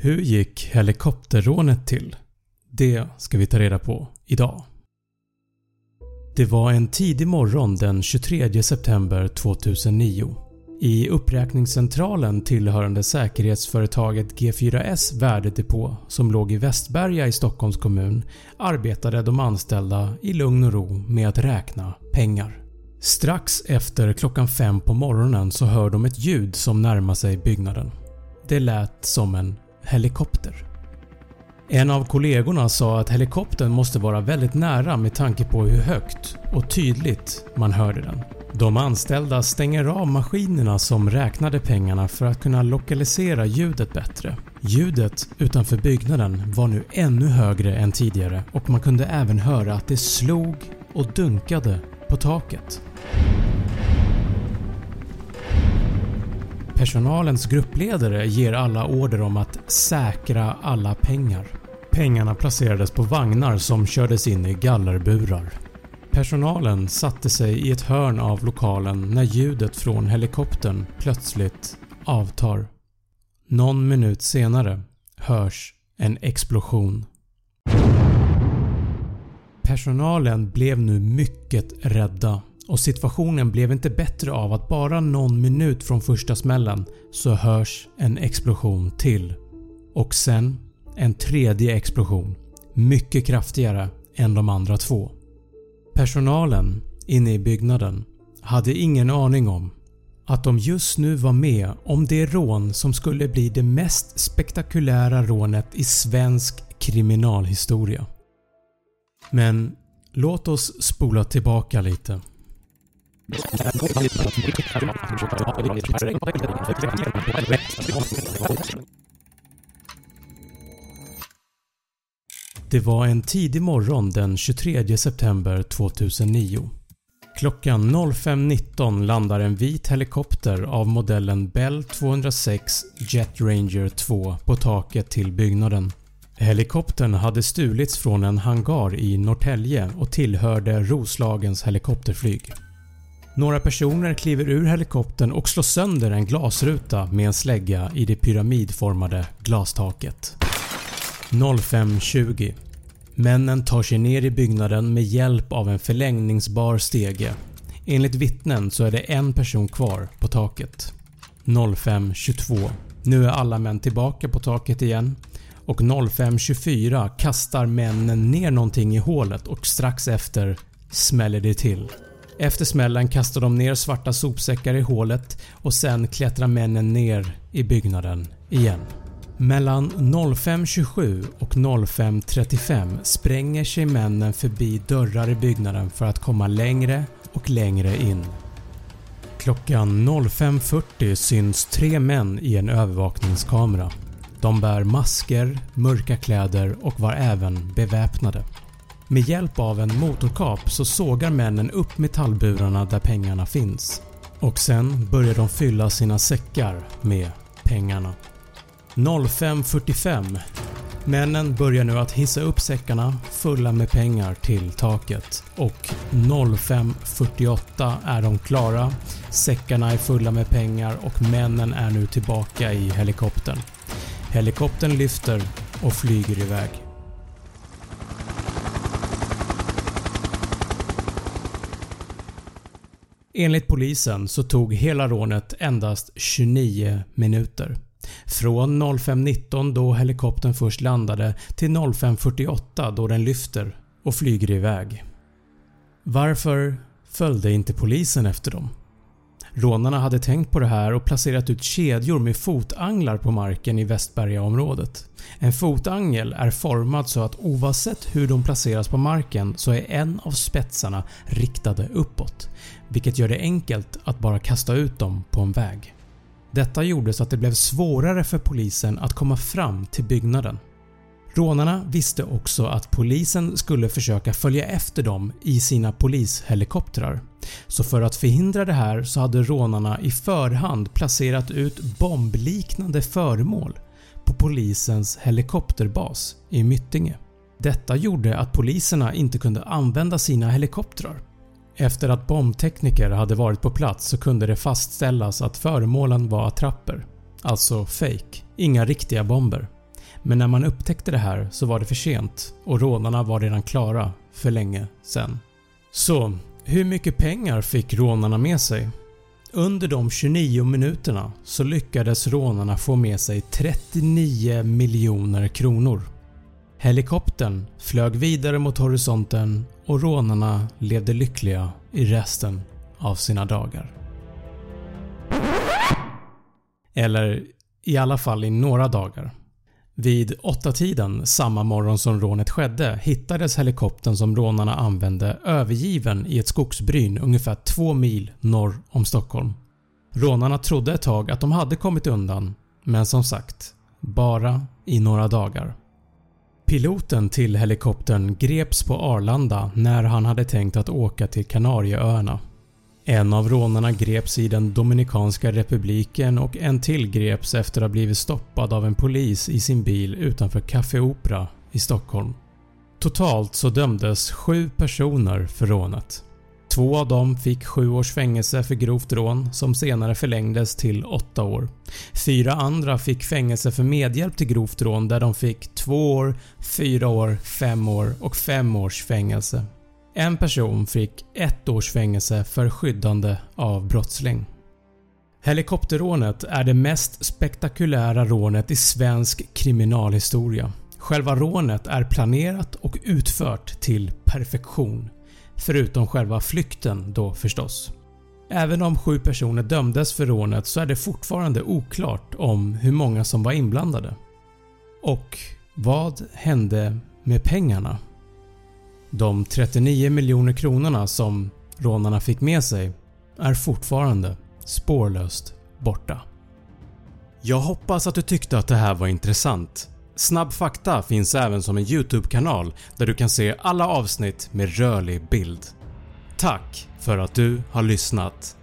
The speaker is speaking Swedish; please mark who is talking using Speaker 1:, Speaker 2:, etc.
Speaker 1: Hur gick helikopterrånet till? Det ska vi ta reda på idag. Det var en tidig morgon den 23 september 2009. I uppräkningscentralen tillhörande säkerhetsföretaget G4S värdedepå som låg i Västberga i Stockholms kommun arbetade de anställda i lugn och ro med att räkna pengar. Strax efter klockan 5 på morgonen så hör de ett ljud som närmar sig byggnaden. Det lät som en helikopter. En av kollegorna sa att helikoptern måste vara väldigt nära med tanke på hur högt och tydligt man hörde den. De anställda stänger av maskinerna som räknade pengarna för att kunna lokalisera ljudet bättre. Ljudet utanför byggnaden var nu ännu högre än tidigare och man kunde även höra att det slog och dunkade på taket. Personalens gruppledare ger alla order om att säkra alla pengar. Pengarna placerades på vagnar som kördes in i gallerburar. Personalen satte sig i ett hörn av lokalen när ljudet från helikoptern plötsligt avtar. Någon minut senare hörs en explosion. Personalen blev nu mycket rädda och situationen blev inte bättre av att bara någon minut från första smällen så hörs en explosion till. Och sen en tredje explosion, mycket kraftigare än de andra två. Personalen inne i byggnaden hade ingen aning om att de just nu var med om det rån som skulle bli det mest spektakulära rånet i svensk kriminalhistoria. Men låt oss spola tillbaka lite. Det var en tidig morgon den 23 september 2009. Klockan 05.19 landar en vit helikopter av modellen Bell 206 Jet Ranger 2 på taket till byggnaden. Helikoptern hade stulits från en hangar i Norrtälje och tillhörde Roslagens helikopterflyg. Några personer kliver ur helikoptern och slår sönder en glasruta med en slägga i det pyramidformade glastaket. 05.20 Männen tar sig ner i byggnaden med hjälp av en förlängningsbar stege. Enligt vittnen så är det en person kvar på taket. 05.22 Nu är alla män tillbaka på taket igen och 05.24 kastar männen ner någonting i hålet och strax efter smäller det till. Efter smällen kastar de ner svarta sopsäckar i hålet och sen klättrar männen ner i byggnaden igen. Mellan 05.27 och 05.35 spränger sig männen förbi dörrar i byggnaden för att komma längre och längre in. Klockan 05.40 syns tre män i en övervakningskamera. De bär masker, mörka kläder och var även beväpnade. Med hjälp av en motorkap så sågar männen upp metallburarna där pengarna finns och sen börjar de fylla sina säckar med pengarna. 05.45 Männen börjar nu att hissa upp säckarna fulla med pengar till taket och 05.48 är de klara. Säckarna är fulla med pengar och männen är nu tillbaka i helikoptern. Helikoptern lyfter och flyger iväg. Enligt polisen så tog hela rånet endast 29 minuter. Från 05.19 då helikoptern först landade till 05.48 då den lyfter och flyger iväg. Varför följde inte polisen efter dem? Rånarna hade tänkt på det här och placerat ut kedjor med fotanglar på marken i Västbergaområdet. En fotangel är formad så att oavsett hur de placeras på marken så är en av spetsarna riktade uppåt vilket gör det enkelt att bara kasta ut dem på en väg. Detta gjorde så att det blev svårare för polisen att komma fram till byggnaden. Rånarna visste också att polisen skulle försöka följa efter dem i sina polishelikoptrar. Så för att förhindra det här så hade rånarna i förhand placerat ut bombliknande föremål på polisens helikopterbas i Myttinge. Detta gjorde att poliserna inte kunde använda sina helikoptrar. Efter att bombtekniker hade varit på plats så kunde det fastställas att föremålen var attrapper, alltså fake, inga riktiga bomber. Men när man upptäckte det här så var det för sent och rånarna var redan klara för länge sen. Så hur mycket pengar fick rånarna med sig? Under de 29 minuterna så lyckades rånarna få med sig 39 miljoner kronor. Helikoptern flög vidare mot horisonten och rånarna levde lyckliga i resten av sina dagar. Eller i alla fall i några dagar. Vid 8-tiden samma morgon som rånet skedde hittades helikoptern som rånarna använde övergiven i ett skogsbryn ungefär 2 mil norr om Stockholm. Rånarna trodde ett tag att de hade kommit undan men som sagt, bara i några dagar. Piloten till helikoptern greps på Arlanda när han hade tänkt att åka till Kanarieöarna. En av rånarna greps i den Dominikanska republiken och en till greps efter att ha blivit stoppad av en polis i sin bil utanför Café Opera i Stockholm. Totalt så dömdes sju personer för rånet. Två av dem fick 7 års fängelse för grovt rån som senare förlängdes till 8 år. Fyra andra fick fängelse för medhjälp till grovt rån där de fick 2 år, 4 år, 5 år och 5 års fängelse. En person fick 1 års fängelse för skyddande av brottsling. Helikopterrånet är det mest spektakulära rånet i svensk kriminalhistoria. Själva rånet är planerat och utfört till perfektion. Förutom själva flykten då förstås. Även om sju personer dömdes för rånet så är det fortfarande oklart om hur många som var inblandade. Och vad hände med pengarna? De 39 miljoner kronorna som rånarna fick med sig är fortfarande spårlöst borta. Jag hoppas att du tyckte att det här var intressant. Snabb fakta finns även som en YouTube-kanal där du kan se alla avsnitt med rörlig bild. Tack för att du har lyssnat.